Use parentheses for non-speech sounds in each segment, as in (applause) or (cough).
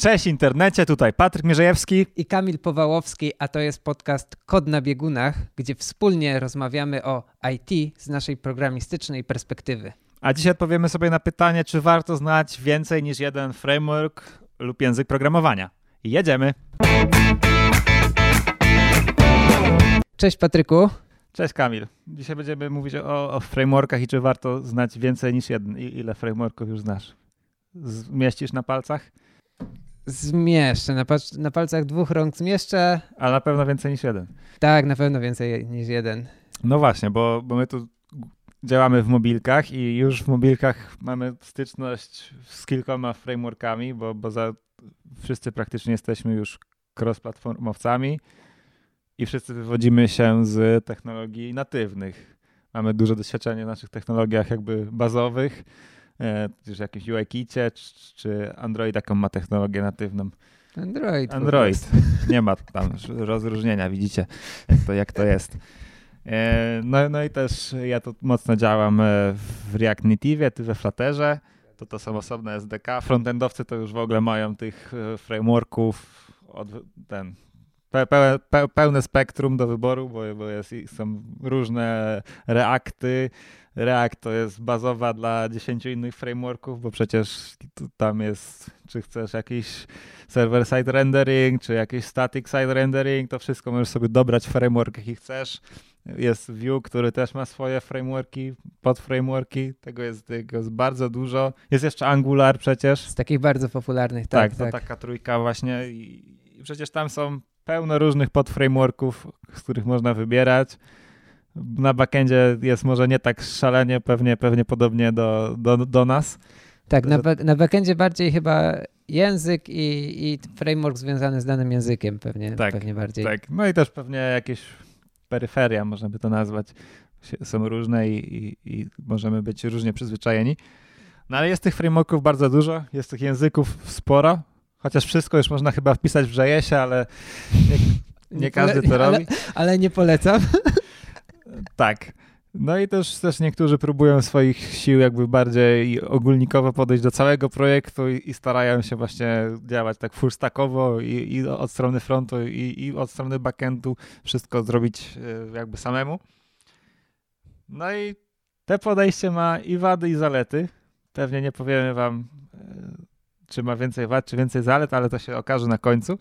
Cześć internecie, tutaj Patryk Mierzejewski i Kamil Powałowski, a to jest podcast Kod na biegunach, gdzie wspólnie rozmawiamy o IT z naszej programistycznej perspektywy. A dzisiaj odpowiemy sobie na pytanie, czy warto znać więcej niż jeden framework lub język programowania. Jedziemy! Cześć Patryku. Cześć Kamil. Dzisiaj będziemy mówić o, o frameworkach i czy warto znać więcej niż jeden. I ile frameworków już znasz? Zmieścisz na palcach? Zmieszczę, na, na, palcach dwóch rąk zmieszczę. A na pewno więcej niż jeden. Tak, na pewno więcej niż jeden. No właśnie, bo, bo my tu działamy w mobilkach i już w mobilkach mamy styczność z kilkoma frameworkami, bo, bo za, wszyscy praktycznie jesteśmy już cross-platformowcami i wszyscy wywodzimy się z technologii natywnych. Mamy duże doświadczenie w naszych technologiach jakby bazowych, e, czy jakimś UIKicie, czy, czy Android jaką ma technologię natywną. Android. Android. (laughs) Nie ma tam rozróżnienia, widzicie, jak to, jak to jest. E, no, no i też ja tu mocno działam e, w React Native, ty we Flutterze. To to są osobne SDK. Frontendowcy to już w ogóle mają tych e, frameworków od, ten, pe, pe, pełne spektrum do wyboru, bo, bo jest, są różne reakty. React to jest bazowa dla 10 innych frameworków, bo przecież tam jest, czy chcesz jakiś server-side rendering, czy jakiś static-side rendering, to wszystko możesz sobie dobrać framework, jaki chcesz. Jest Vue, który też ma swoje frameworki, podframeworki, tego jest, tego jest bardzo dużo. Jest jeszcze Angular przecież. Z takich bardzo popularnych, tak. Tak, to tak. taka trójka właśnie i, i przecież tam są pełno różnych podframeworków, z których można wybierać. Na backendzie jest może nie tak szalenie, pewnie, pewnie podobnie do, do, do nas. Tak, na, na backendzie bardziej chyba język i, i framework związany z danym językiem pewnie, tak, pewnie bardziej. Tak, no i też pewnie jakieś peryferia, można by to nazwać, są różne i, i, i możemy być różnie przyzwyczajeni. No ale jest tych frameworków bardzo dużo, jest tych języków sporo, chociaż wszystko już można chyba wpisać w JS-ie, ale nie, nie, każdy to ale, robi. Ale nie polecam. Tak. No i też, też niektórzy próbują swoich sił jakby bardziej ogólnikowo podejść do całego projektu i, i starają się właśnie działać tak full stackowo i, i od strony frontu i, i, od strony backendu wszystko zrobić e, jakby samemu. No i te podejście ma i wady i zalety. Pewnie nie powiemy wam e, czy ma więcej wad, czy więcej zalet, ale to się okaże na końcu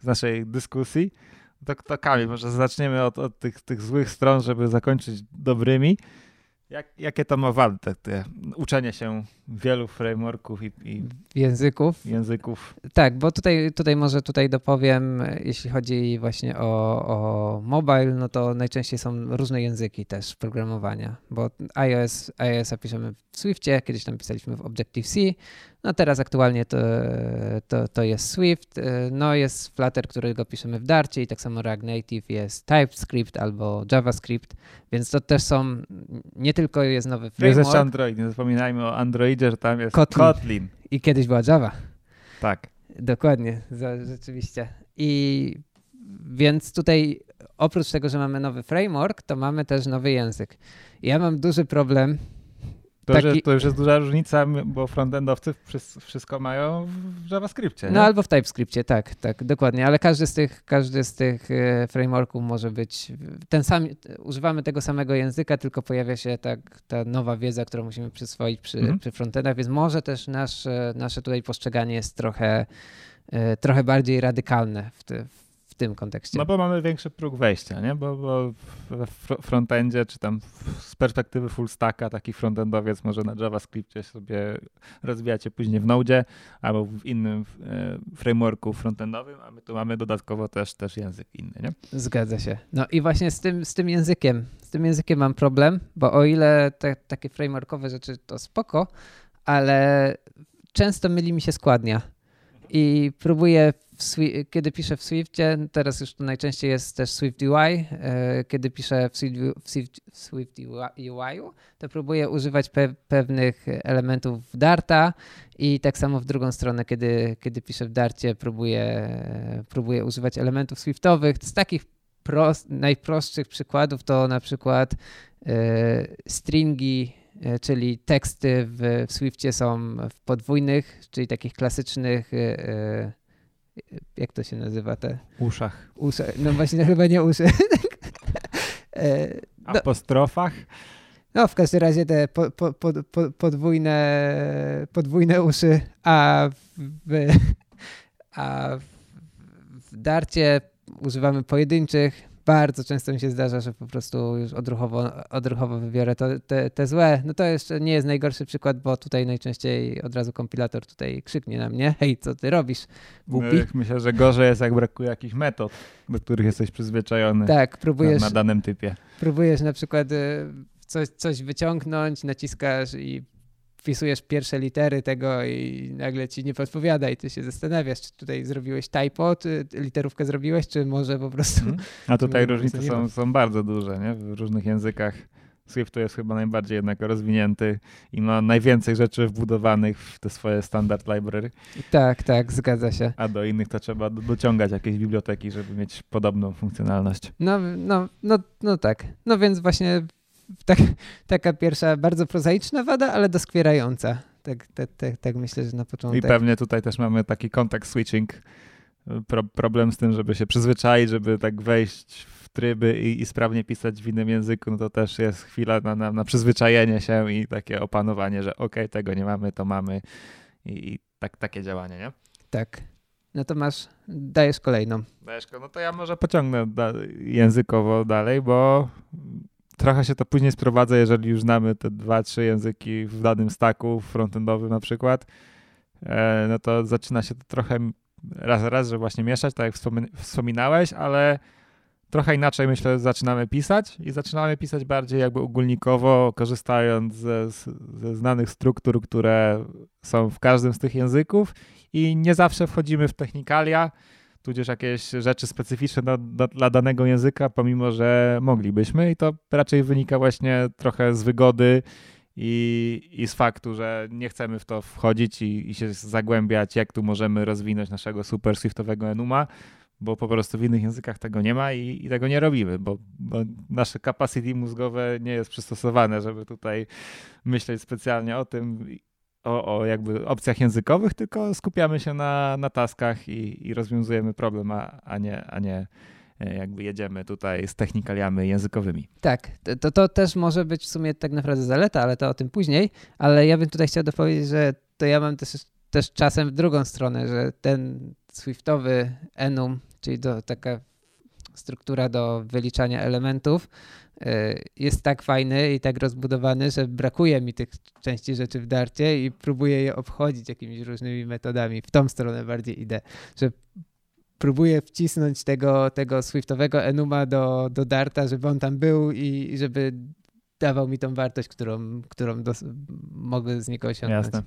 z naszej dyskusji. To, to Kamil, może zaczniemy od, od tych, tych złych stron, żeby zakończyć dobrymi. Jak, jakie to ma wady, te, te uczenie się wielu frameworków i, i, języków? języków? Tak, bo tutaj, tutaj może tutaj dopowiem, jeśli chodzi właśnie o, o mobile, no to najczęściej są różne języki też programowania, bo iOS, iOS piszemy w Swiftie, kiedyś tam pisaliśmy w Objective-C, no teraz aktualnie to, to, to jest Swift, no jest Flutter, którego piszemy w Darcie i tak samo React Native jest TypeScript albo JavaScript, więc to też są, nie tylko jest nowy framework. Jest jeszcze Android, nie zapominajmy o Androidzie, że tam jest Kotlin. Kotlin. I kiedyś była Java. Tak. Dokładnie, rzeczywiście. I więc tutaj oprócz tego, że mamy nowy framework, to mamy też nowy język. Ja mam duży problem to, taki... że, to już jest duża różnica, bo frontendowcy wszystko mają w JavaScriptie. Nie? No albo w TypeScriptie, tak, tak, dokładnie, ale każdy z tych, każdy z tych e, frameworków może być ten sam, używamy tego samego języka, tylko pojawia się tak, ta nowa wiedza, którą musimy przyswoić przy, mhm. przy frontendach, więc może też nasze, nasze tutaj postrzeganie jest trochę, e, trochę bardziej radykalne w, te, tym kontekście. No bo mamy większy próg wejścia, nie? Bo, bo w frontendzie, czy tam z perspektywy full stacka, taki frontendowiec może na JavaScriptie sobie rozwijacie później w Node albo w innym e, frameworku frontendowym, a my tu mamy dodatkowo też, też język inny, nie? Zgadza się. No i właśnie z tym, z tym językiem, z tym językiem mam problem, bo o ile te takie frameworkowe rzeczy to spoko, ale często myli mi się składnia i próbuję kiedy piszę w Swiftie, teraz już to najczęściej jest też Swift UI, e, kiedy piszę w Swift, w Swift, w Swift UI, to próbuję używać pe pewnych elementów Darta i tak samo w drugą stronę, kiedy, kiedy piszę w Darcie, próbuję, próbuję używać elementów Swiftowych. Z takich prost, najprostszych przykładów to na przykład e, stringi e, czyli teksty w, w Swiftie są w podwójnych, czyli takich klasycznych jak to się nazywa, te Uszach. uszy. No właśnie, chyba nie uszy. (laughs) E, no, Apostrofach. no w każdym razie te po, po, po, po, podwójne, podwójne uszy, a w, a w darcie używamy pojedynczych. Bardzo często mi się zdarza, że po prostu już odruchowo, odruchowo wybiorę to, te, te złe. No to jeszcze nie jest najgorszy przykład, bo tutaj najczęściej od razu kompilator tutaj krzyknie na mnie. Hej, co ty robisz, głupi? No, myślę, że gorzej jest, jak brakuje jakichś metod, do których jesteś przyzwyczajony tak, na, próbujesz, na danym typie. próbujesz na przykład y, coś, coś wyciągnąć, naciskasz i wpisujesz pierwsze litery tego i nagle ci nie podpowiada i ty się zastanawiasz, czy tutaj zrobiłeś typo, czy literówkę zrobiłeś, czy może po prostu... Mhm. A tutaj (laughs) różnice są, są bardzo duże, nie? W różnych językach. Swift to jest chyba najbardziej jednak rozwinięty i ma najwięcej rzeczy wbudowanych w te swoje standard library, Tak, tak, zgadza się. a do innych to trzeba do- dociągać jakieś biblioteki, żeby mieć podobną funkcjonalność. No, no, no, no tak. No więc właśnie tak, taka pierwsza bardzo prozaiczna wada, ale doskwierająca. Tak, tak, tak, tak myślę, że na I początek. pewnie tutaj też mamy taki context switching, pro, problem z tym, żeby się przyzwyczaić, żeby tak wejść w tryby i, i sprawnie pisać w innym języku, no to też jest chwila na, na, na przyzwyczajenie się i takie opanowanie, że okej, tego nie mamy, to mamy i, i tak, takie działanie, nie? Tak. No to masz, dajesz kolejną. Deszko, no to ja może pociągnę da, językowo dalej, bo trochę się to później sprowadza, jeżeli już znamy te dwa, trzy języki w danym stacku frontendowym na przykład, e, no to zaczyna się to trochę raz, raz, że właśnie mieszać, tak jak wspomin- wspominałeś, ale trochę inaczej myślę zaczynamy pisać i zaczynamy pisać bardziej jakby ogólnikowo, korzystając ze, ze znanych struktur, które są w każdym z tych języków i nie zawsze wchodzimy w technikalia, tudzież jakieś rzeczy specyficzne dla danego języka, pomimo że moglibyśmy. I to raczej wynika właśnie trochę z wygody i, i z faktu, że nie chcemy w to wchodzić i, i się zagłębiać, jak tu możemy rozwinąć naszego super swiftowego enuma, bo po prostu w innych językach tego nie ma i, i tego nie robimy, bo, bo nasze capacity mózgowe nie jest przystosowane, żeby tutaj myśleć specjalnie o tym, o, o jakby opcjach językowych, tylko skupiamy się na, na taskach i, i rozwiązujemy problem, a, a, nie, a nie e, jakby jedziemy tutaj z technikaliami językowymi. Tak, to- to, też może być w sumie tak naprawdę zaleta, ale to o tym później. Ale ja bym tutaj chciał dopowiedzieć, że to ja mam też, też czasem w drugą stronę, że ten Swiftowy enum, czyli do, taka struktura do wyliczania elementów, jest tak fajny i tak rozbudowany, że brakuje mi tych części rzeczy w darcie i próbuję je obchodzić jakimiś różnymi metodami. W tą stronę bardziej idę, że próbuję wcisnąć tego, tego Swiftowego enuma do, do darta, żeby on tam był i i żeby dawał mi tą wartość, którą, którą dos- mogę z niego osiągnąć. Jasne.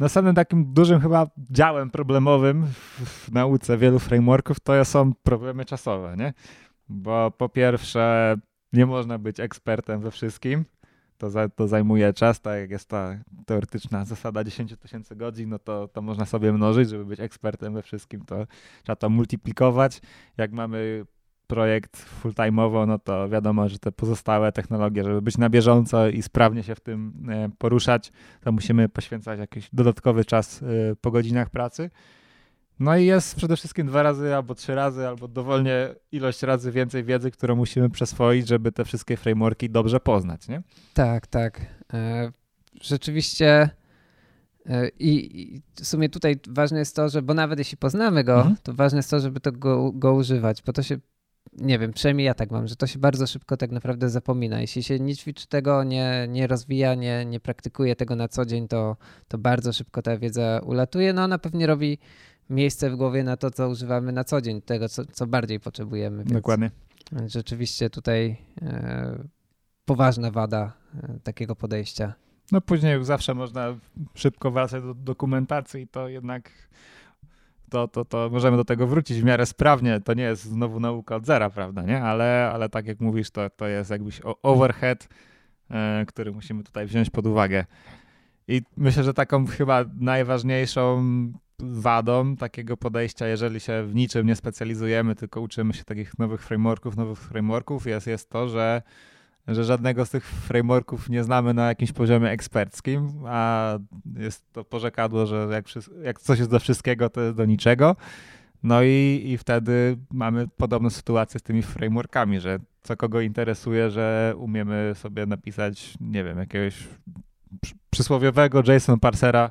Następnym takim dużym chyba działem problemowym w, w nauce wielu frameworków to są problemy czasowe, nie? Bo po pierwsze nie można być ekspertem we wszystkim, to, za, to zajmuje czas, tak jak jest ta teoretyczna zasada 10 tysięcy godzin, no to, to można sobie mnożyć, żeby być ekspertem we wszystkim, to trzeba to multiplikować. Jak mamy projekt full-time'owo, no to wiadomo, że te pozostałe technologie, żeby być na bieżąco i sprawnie się w tym e, poruszać, to musimy poświęcać jakiś dodatkowy czas e, po godzinach pracy. No i jest przede wszystkim dwa razy albo trzy razy, albo dowolnie ilość razy więcej wiedzy, którą musimy przeswoić, żeby te wszystkie frameworki dobrze poznać, nie? Tak, tak. E, Rzeczywiście e, i, i w sumie tutaj ważne jest to, że, bo nawet jeśli poznamy go, Mhm. to ważne jest to, żeby to go, go używać, bo to się, nie wiem, przynajmniej ja tak mam, że to się bardzo szybko tak naprawdę zapomina. Jeśli się nie ćwiczy tego, nie, nie rozwija, nie, nie praktykuje tego na co dzień, to, to bardzo szybko ta wiedza ulatuje. No ona pewnie robi miejsce w głowie na to, co używamy na co dzień, tego, co, co bardziej potrzebujemy. Więc Dokładnie. Rzeczywiście tutaj e, poważna wada e, takiego podejścia. No później zawsze można szybko wracać do dokumentacji i to jednak to, to, to możemy do tego wrócić w miarę sprawnie. To nie jest znowu nauka od zera, prawda, nie? Ale, ale tak jak mówisz, to, to jest jakbyś overhead, e, który musimy tutaj wziąć pod uwagę. I myślę, że taką chyba najważniejszą wadą takiego podejścia, jeżeli się w niczym nie specjalizujemy, tylko uczymy się takich nowych frameworków, nowych frameworków, jest, jest to, że że żadnego z tych frameworków nie znamy na jakimś poziomie eksperckim, a jest to porzekadło, że jak, jak coś jest do wszystkiego, to jest do niczego. No i, i wtedy mamy podobną sytuację z tymi frameworkami, że co kogo interesuje, że umiemy sobie napisać, nie wiem, jakiegoś przysłowiowego JSON parsera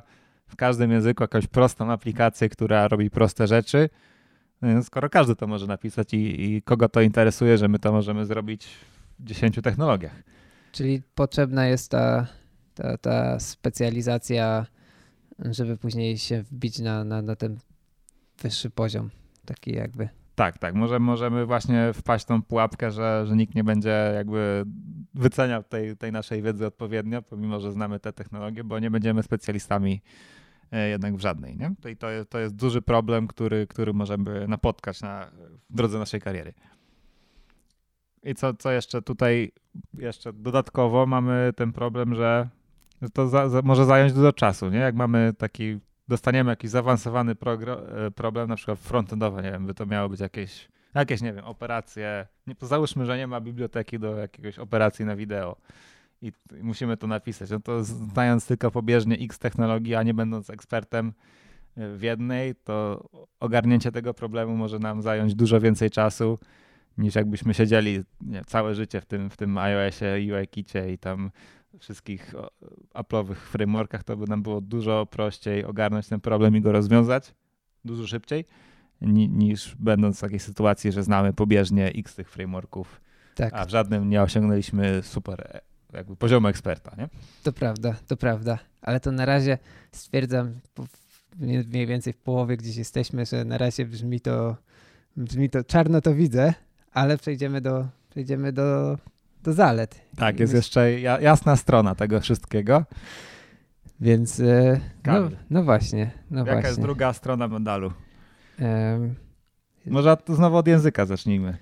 w każdym języku, jakąś prostą aplikację, która robi proste rzeczy. No skoro każdy to może napisać i, i kogo to interesuje, że my to możemy zrobić w 10 technologiach. Czyli potrzebna jest ta, ta, ta specjalizacja, żeby później się wbić na, na, na ten wyższy poziom, taki jakby. Tak, tak. Może, możemy właśnie wpaść w tą pułapkę, że, że nikt nie będzie jakby wyceniał tej, tej naszej wiedzy odpowiednio, pomimo że znamy te technologie, bo nie będziemy specjalistami jednak w żadnej. Nie? I to jest, to jest duży problem, który, który możemy napotkać na w drodze naszej kariery. I co, co jeszcze tutaj, jeszcze dodatkowo mamy ten problem, że to za, za, może zająć dużo czasu, nie? Jak mamy taki dostaniemy jakiś zaawansowany e, problem, na przykład frontendowy, nie wiem, by to miało być jakieś, jakieś nie wiem, operacje. Nie, załóżmy, że nie ma biblioteki do jakiegoś operacji na wideo i, musimy to napisać. No to znając tylko pobieżnie X technologii, a nie będąc ekspertem e, w jednej, to ogarnięcie tego problemu może nam zająć dużo więcej czasu niż jakbyśmy siedzieli nie, całe życie w tym, w tym iOSie, UI-kicie i tam wszystkich Apple'owych frameworkach, to by nam było dużo prościej ogarnąć ten problem i go rozwiązać dużo szybciej, niż będąc w takiej sytuacji, że znamy pobieżnie x tych frameworków, tak. a w żadnym nie osiągnęliśmy super jakby poziomu eksperta, nie? To prawda, to prawda, ale to na razie stwierdzam mniej więcej w połowie gdzieś jesteśmy, że na razie brzmi to brzmi to czarno to widzę, ale przejdziemy do przejdziemy do do zalet. Tak, jest jeszcze jasna strona tego wszystkiego. Więc e, no, no, właśnie. No Jaka właśnie. jest druga strona medalu? Um, Może znowu od języka zacznijmy.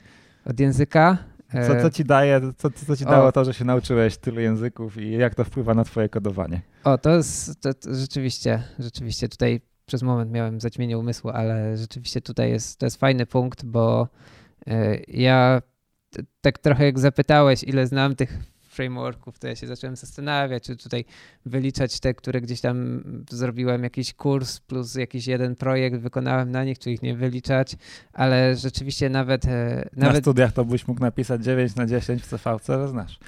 Od języka? Co, co ci daje, co, co ci dało o. to, że się nauczyłeś tylu języków i jak to wpływa na twoje kodowanie? O, to jest to, to rzeczywiście, rzeczywiście tutaj przez moment miałem zaćmienie umysłu, ale rzeczywiście tutaj jest, to jest fajny punkt, bo y, ja tak trochę jak zapytałeś, ile znam tych frameworków, to ja się zacząłem zastanawiać, czy tutaj wyliczać te, które gdzieś tam zrobiłem jakiś kurs plus jakiś jeden projekt wykonałem na nich, czy ich nie wyliczać, ale rzeczywiście nawet... E, nawet... Na studiach to byś mógł napisać 9 na 10 w CVC, ale znasz.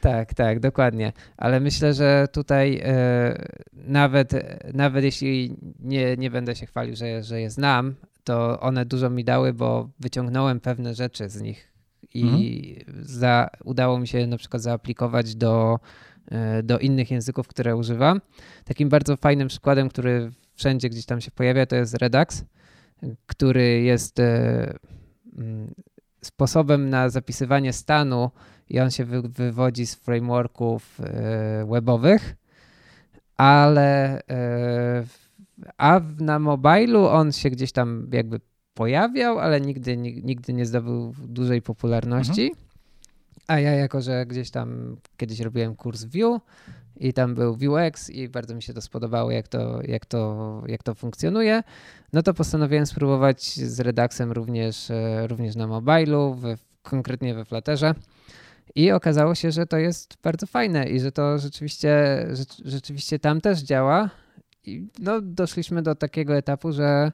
Tak, tak, dokładnie. Ale myślę, że tutaj e, nawet, nawet jeśli nie, nie będę się chwalił, że, że je znam, to one dużo mi dały, bo wyciągnąłem pewne rzeczy z nich, i mhm. za, udało mi się na przykład zaaplikować do, e, do innych języków, które używam. Takim bardzo fajnym przykładem, który wszędzie gdzieś tam się pojawia, to jest Redux, który jest e, mm, sposobem na zapisywanie stanu i on się wy, wywodzi z frameworków e, webowych, ale a na mobilu on się gdzieś tam jakby pojawiał, ale nigdy, nigdy nie zdobył dużej popularności. Mhm. A ja jako, że gdzieś tam kiedyś robiłem kurs Vue i tam był Vuex i bardzo mi się to spodobało, jak to, jak to, jak to funkcjonuje, no to postanowiłem spróbować z Reduxem również, e, również na mobilu, w, konkretnie we Flutterze. I okazało się, że to jest bardzo fajne i że to rzeczywiście, rzeczywiście tam też działa. I no, doszliśmy do takiego etapu, że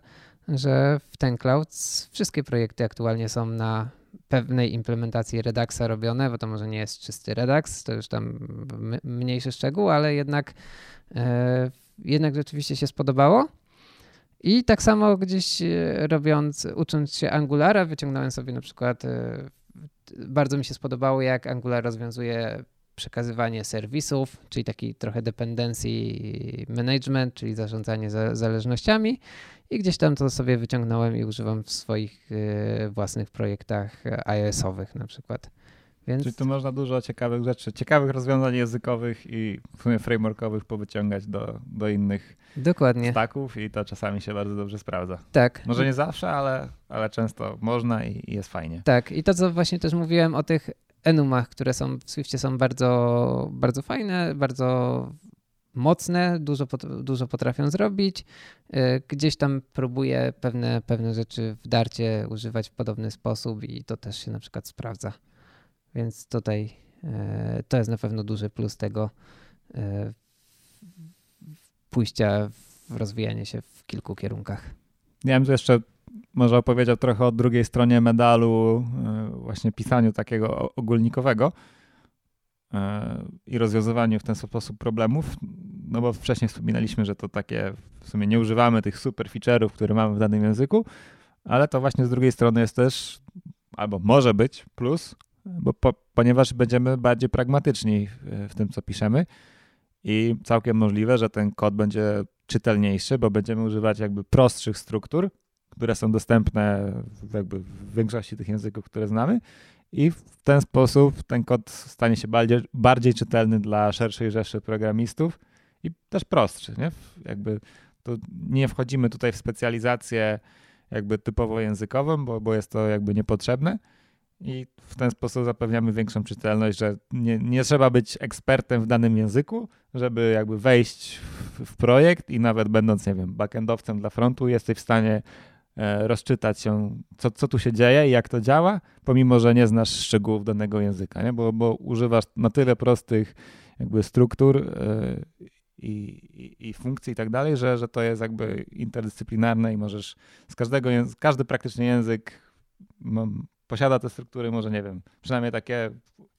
że w ten cloud wszystkie projekty aktualnie są na pewnej implementacji Reduxa robione, bo to może nie jest czysty Redux, to już tam mniejszy szczegół, ale jednak, e, jednak rzeczywiście się spodobało. I tak samo gdzieś e, robiąc, ucząc się Angulara, wyciągnąłem sobie na przykład, e, bardzo mi się spodobało, jak Angular rozwiązuje przekazywanie serwisów, czyli taki trochę dependency management, czyli zarządzanie za, zależnościami i gdzieś tam to sobie wyciągnąłem i używam w swoich y, własnych projektach iOS-owych na przykład. Więc... Czyli tu można dużo ciekawych rzeczy, ciekawych rozwiązań językowych i w sumie frameworkowych powyciągać do, do innych Dokładnie. staków i to czasami się bardzo dobrze sprawdza. Tak. Może nie zawsze, ale, ale często można i, i jest fajnie. Tak i to co właśnie też mówiłem o tych enumach, które są w Swiftie są bardzo, bardzo fajne, bardzo mocne, dużo, dużo potrafią zrobić. E, gdzieś tam próbuję pewne, pewne rzeczy w darcie używać w podobny sposób i to też się na przykład sprawdza. Więc tutaj e, to jest na pewno duży plus tego e, pójścia w rozwijanie się w kilku kierunkach. Ja bym jeszcze może opowiedział trochę o drugiej stronie medalu, e, właśnie pisaniu takiego ogólnikowego e, i rozwiązywaniu w ten sposób problemów. No bo wcześniej wspominaliśmy, że to takie w sumie nie używamy tych super feature'ów, które mamy w danym języku, ale to właśnie z drugiej strony jest też, albo może być plus, bo po, ponieważ będziemy bardziej pragmatyczni w, w tym, co piszemy i całkiem możliwe, że ten kod będzie czytelniejszy, bo będziemy używać jakby prostszych struktur, które są dostępne jakby w większości tych języków, które znamy i w ten sposób ten kod stanie się bardziej, bardziej czytelny dla szerszej rzeszy programistów i też prostszy, nie? Jakby to nie wchodzimy tutaj w specjalizację jakby typowo językową, bo, bo jest to jakby niepotrzebne i w ten sposób zapewniamy większą czytelność, że nie, nie trzeba być ekspertem w danym języku, żeby jakby wejść w, w projekt i nawet będąc, nie wiem, backendowcem dla frontu, jesteś w stanie rozczytać się, co, co tu się dzieje i jak to działa, pomimo, że nie znasz szczegółów danego języka, nie? Bo, bo używasz na tyle prostych jakby struktur e, i, i, i, funkcji i tak dalej, że, że to jest jakby interdyscyplinarne i możesz z każdego, każdy praktycznie język posiada te struktury, może nie wiem, przynajmniej takie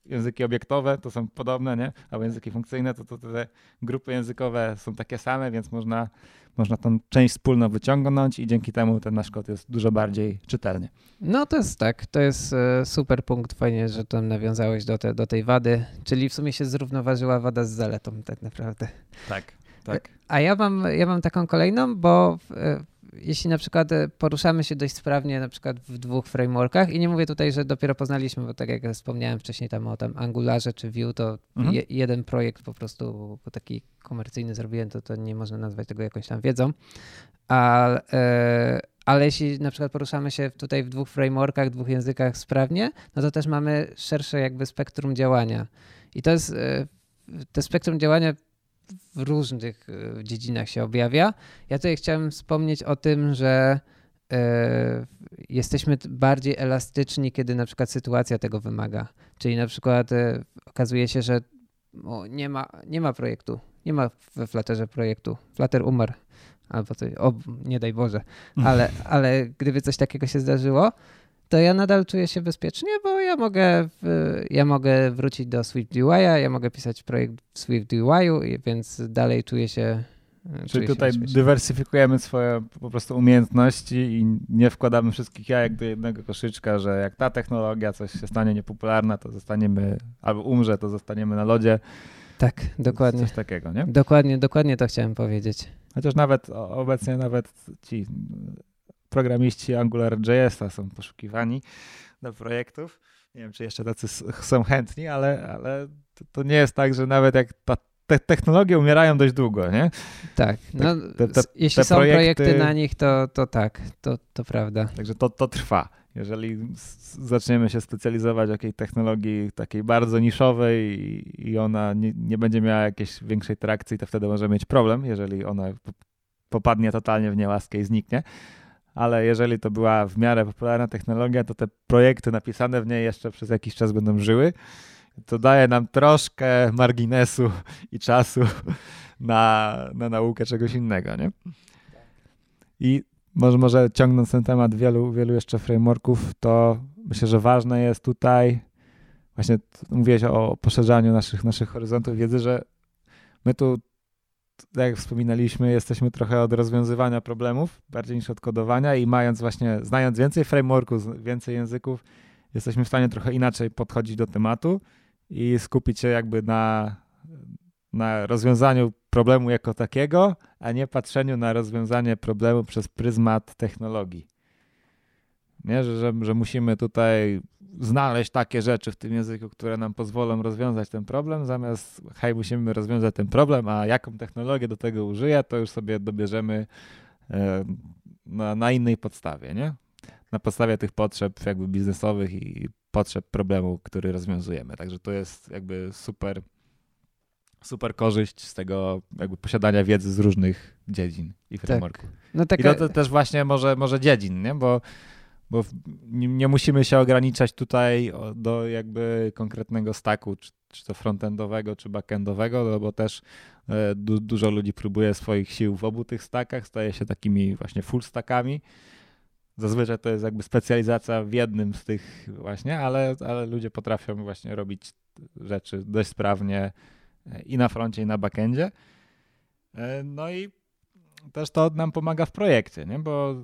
języki obiektowe to są podobne, nie? Albo języki funkcyjne, to, to te grupy językowe są takie same, więc można, można tą część wspólną wyciągnąć i dzięki temu ten nasz kod jest dużo bardziej czytelny. No to jest tak, to jest e, super punkt, fajnie, że tam nawiązałeś do, te, do tej wady, czyli w sumie się zrównoważyła wada z zaletą tak naprawdę. Tak, tak. A ja mam, ja mam taką kolejną, bo e, jeśli na przykład e, poruszamy się dość sprawnie na przykład w dwóch frameworkach i nie mówię tutaj, że dopiero poznaliśmy, bo tak jak wspomniałem wcześniej tam o tam Angularze czy Vue, to mhm. je, jeden projekt po prostu taki komercyjny zrobiłem, to, to nie można nazwać tego jakąś tam wiedzą. Ale, ale jeśli na przykład poruszamy się tutaj w dwóch frameworkach, dwóch językach sprawnie, no to też mamy szersze jakby spektrum działania. I to jest e, to spektrum działania w różnych e, dziedzinach się objawia. Ja tutaj chciałem wspomnieć o tym, że e, jesteśmy bardziej elastyczni, kiedy na przykład sytuacja tego wymaga. Czyli na przykład e, okazuje się, że nie, ma, nie ma projektu, nie ma we Flutterze projektu. Flutter umarł. Albo coś, o, nie daj Boże. Ale, (laughs) ale gdyby coś takiego się zdarzyło, to ja nadal czuję się bezpiecznie, bo ja mogę, ja mogę wrócić do Swift UI, ja mogę pisać projekt w Swift UI, więc dalej czuję się. Czyli tutaj dywersyfikujemy swoje po prostu umiejętności i nie wkładamy wszystkich jajek do jednego koszyczka, że jak ta technologia coś się stanie niepopularna, to zostaniemy, albo umrze, to zostaniemy na lodzie. Tak, dokładnie. Coś takiego, nie? Dokładnie, dokładnie to chciałem powiedzieć. Chociaż nawet obecnie nawet ci programiści AngularJS są poszukiwani do projektów. Nie wiem, czy jeszcze tacy są chętni, ale, ale to, to nie jest tak, że nawet jak ta te technologie umierają dość długo, nie? Tak. No, te, te, jeśli te są projekty, projekty, na nich, to, to tak, to, to prawda. Także to, to trwa. Jeżeli zaczniemy się specjalizować w jakiejś technologii takiej bardzo niszowej i, i ona nie, nie, będzie miała jakiejś większej trakcji, to wtedy możemy mieć problem, jeżeli ona popadnie totalnie w niełaskę i zniknie ale jeżeli to była w miarę popularna technologia, to te projekty napisane w niej jeszcze przez jakiś czas będą żyły. To daje nam troszkę marginesu i czasu na, na naukę czegoś innego, nie? I może, może ciągnąc ten temat wielu, wielu jeszcze frameworków, to myślę, że ważne jest tutaj, właśnie mówiłeś o poszerzaniu naszych, naszych horyzontów wiedzy, że my tu jak wspominaliśmy, jesteśmy trochę od rozwiązywania problemów bardziej niż od kodowania i mając właśnie, znając więcej frameworków, więcej języków, jesteśmy w stanie trochę inaczej podchodzić do tematu i skupić się jakby na, na rozwiązaniu problemu jako takiego, a nie patrzeniu na rozwiązanie problemu przez pryzmat technologii. Nie, że, że, że musimy tutaj znaleźć takie rzeczy w tym języku, które nam pozwolą rozwiązać ten problem, zamiast hej, musimy rozwiązać ten problem, a jaką technologię do tego użyję, to już sobie dobierzemy e, na, na innej podstawie, nie? Na podstawie tych potrzeb jakby biznesowych i potrzeb problemu, który rozwiązujemy. Także to jest jakby super, super korzyść z tego jakby posiadania wiedzy z różnych dziedzin i frameworków. Tak. No taka... I to, to też właśnie może, może dziedzin, nie? Bo bo nie musimy się ograniczać tutaj do jakby konkretnego stacku, czy, czy to frontendowego, czy backendowego, no bo też e, du dużo ludzi próbuje swoich sił w obu tych stackach, staje się takimi właśnie full stackami. zazwyczaj to jest jakby specjalizacja w jednym z tych właśnie, ale, ale ludzie potrafią właśnie robić rzeczy dość sprawnie e, i na froncie, i na backendzie. E, no i też to nam pomaga w projekcie, nie? bo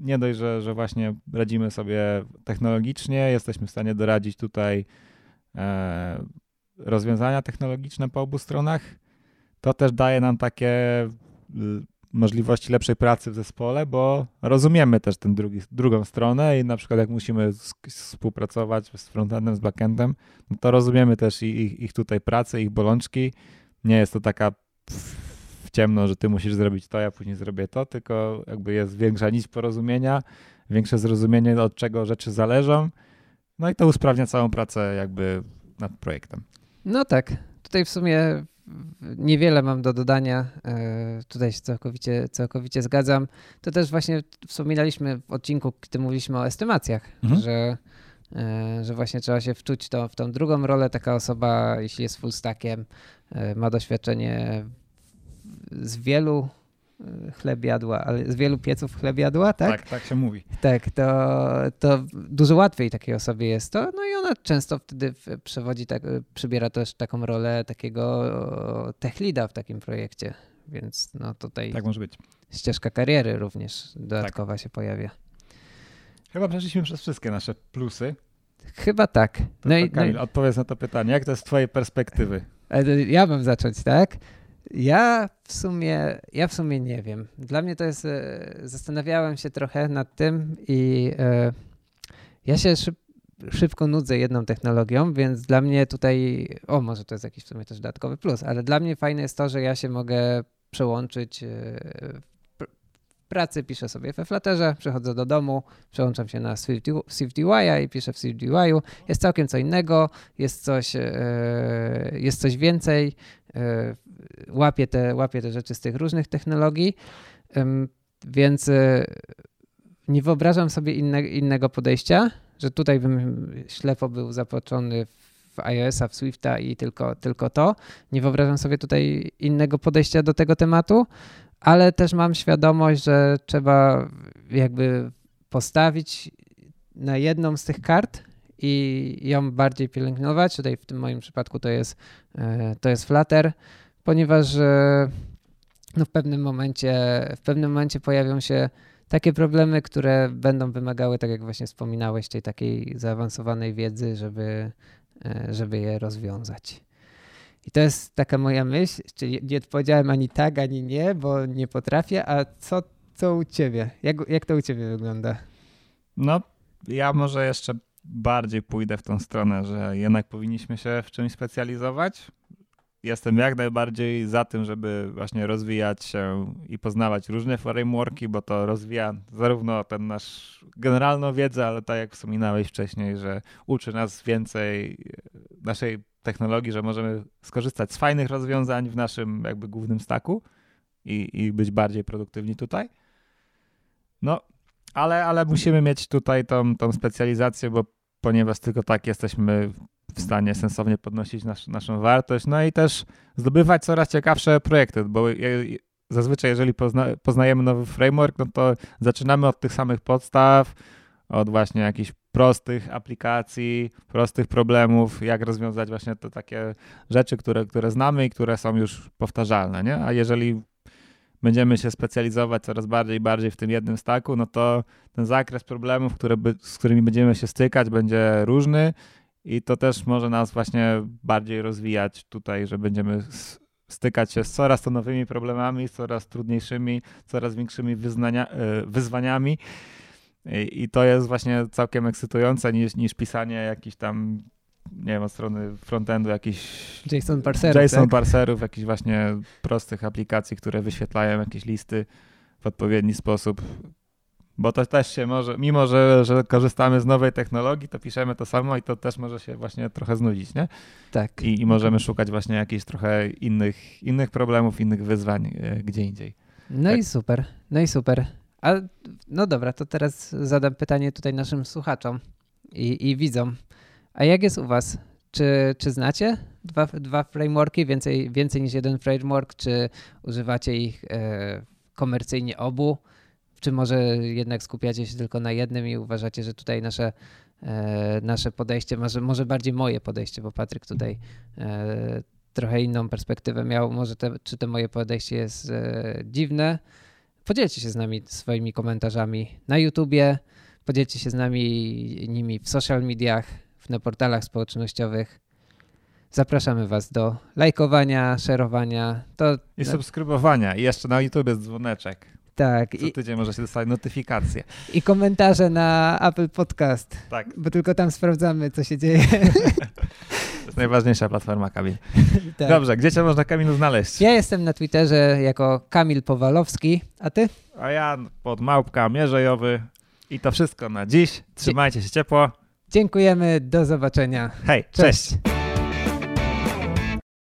nie dość, że, że właśnie radzimy sobie technologicznie, jesteśmy w stanie doradzić tutaj e, rozwiązania technologiczne po obu stronach, to też daje nam takie możliwości lepszej pracy w zespole, bo rozumiemy też tę drugą stronę i na przykład jak musimy współpracować z frontendem, z backendem, no to rozumiemy też ich, ich tutaj pracę, ich bolączki. Nie jest to taka w ciemno, że ty musisz zrobić to, ja później zrobię to, tylko jakby jest większa nić porozumienia, większe zrozumienie, od czego rzeczy zależą. No i to usprawnia całą pracę jakby nad projektem. No tak. Tutaj w sumie niewiele mam do dodania. E, tutaj się całkowicie, całkowicie zgadzam. To też właśnie wspominaliśmy w odcinku, gdy mówiliśmy o estymacjach, mhm. że, e, że właśnie trzeba się wczuć to, w tą drugą rolę. Taka osoba, jeśli jest full stackiem, e, ma doświadczenie z wielu chleb jadła, ale z wielu pieców chleb jadła, tak? Tak, tak się mówi. Tak, to, to dużo łatwiej takiej osobie jest to. No i ona często wtedy przewodzi, tak, przybiera też taką rolę takiego tech leada w takim projekcie, więc no tutaj tak może być. ścieżka kariery również dodatkowa tak. się pojawia. Chyba przeszliśmy przez wszystkie nasze plusy. Chyba tak. No, i, Kamil, no i... odpowiedz na to pytanie. Jak to jest z twojej perspektywy? Ja mam zacząć, tak? Ja w sumie, ja w sumie nie wiem. Dla mnie to jest, e, zastanawiałem się trochę nad tym i e, ja się szyb, szybko nudzę jedną technologią, więc dla mnie tutaj, o może to jest jakiś w sumie też dodatkowy plus, ale dla mnie fajne jest to, że ja się mogę przełączyć e, pracy piszę sobie we Flutterze, przechodzę do domu, przełączam się na SwiftUI i piszę w SwiftUI. Jest całkiem co innego, jest coś, jest coś więcej łapię te, łapię te rzeczy z tych różnych technologii, więc e, nie wyobrażam sobie inne, innego podejścia, że tutaj bym ślepo był zapatrzony w iOS-a, w Swifta i tylko, tylko to. Nie wyobrażam sobie tutaj innego podejścia do tego tematu, ale też mam świadomość, że trzeba jakby postawić na jedną z tych kart i ją bardziej pielęgnować. Tutaj w tym moim przypadku to jest, e, to jest Flutter ponieważ no w pewnym momencie, w pewnym momencie pojawią się takie problemy, które będą wymagały, tak jak właśnie wspominałeś, tej takiej zaawansowanej wiedzy, żeby, e, żeby je rozwiązać. I to jest taka moja myśl, czyli nie odpowiedziałem ani tak, ani nie, bo nie potrafię, a co, co u ciebie? Jak, jak to u ciebie wygląda? No, ja może jeszcze bardziej pójdę w tą stronę, że jednak powinniśmy się w czymś specjalizować, jestem jak najbardziej za tym, żeby właśnie rozwijać się i poznawać różne frameworki, bo to rozwija zarówno ten nasz generalną wiedzę, ale tak jak wspominałeś wcześniej, że uczy nas więcej e, naszej technologii, że możemy skorzystać z fajnych rozwiązań w naszym jakby głównym staku i, i być bardziej produktywni tutaj. No, ale, ale musimy mieć tutaj tą, tą specjalizację, bo ponieważ tylko tak jesteśmy w stanie sensownie podnosić nasz, naszą wartość, no i też zdobywać coraz ciekawsze projekty, bo zazwyczaj jeżeli pozna, poznajemy nowy framework, no to zaczynamy od tych samych podstaw, od właśnie jakichś prostych aplikacji, prostych problemów, jak rozwiązać właśnie te takie rzeczy, które, które znamy i które są już powtarzalne, nie? A jeżeli będziemy się specjalizować coraz bardziej i bardziej w tym jednym staku, no to ten zakres problemów, które by, z którymi będziemy się stykać, będzie różny i to też może nas właśnie bardziej rozwijać tutaj, że będziemy stykać się z coraz to nowymi problemami, coraz trudniejszymi, coraz większymi wyznania, e, wyzwaniami. I to jest właśnie całkiem ekscytujące niż, niż pisanie jakichś tam, nie wiem, od strony frontendu jakichś JSON parserów, JSON tak? parserów jakichś właśnie prostych aplikacji, które wyświetlają jakieś listy w odpowiedni sposób. Bo to też się może, mimo że, że korzystamy z nowej technologii, to piszemy to samo i to też może się właśnie trochę znudzić, nie? Tak. I, i możemy szukać właśnie jakichś trochę innych, innych problemów, innych wyzwań e, gdzie indziej. No tak. i super, no i super. A, no dobra, to teraz zadam pytanie tutaj naszym słuchaczom i, i widzom. A jak jest u was? Czy, czy znacie dwa, dwa frameworki, więcej, więcej niż jeden framework? Czy używacie ich e, komercyjnie obu? czy może jednak skupiacie się tylko na jednym i uważacie, że tutaj nasze, e, nasze podejście, może, może bardziej moje podejście, bo Patryk tutaj e, trochę inną perspektywę miał, może te, czy to moje podejście jest e, dziwne. Podzielcie się z nami swoimi komentarzami na YouTubie, podzielcie się z nami nimi w social mediach, na portalach społecznościowych. Zapraszamy Was do lajkowania, szerowania. To, I subskrybowania. I jeszcze na YouTube jest dzwoneczek. Tak. Co tydzień może się dostać notyfikacje. I komentarze na Apple Podcast. Tak. Bo tylko tam sprawdzamy, co się dzieje. To jest (laughs) najważniejsza platforma, Kamil. (laughs) tak. Dobrze, gdzie cię można, Kamilu, znaleźć? Ja jestem na Twitterze jako Kamil Powalowski, a ty? A ja pod Małpka Mierzejowy. I to wszystko na dziś. Trzymajcie się ciepło. Dziękujemy, do zobaczenia. Hej, cześć. cześć.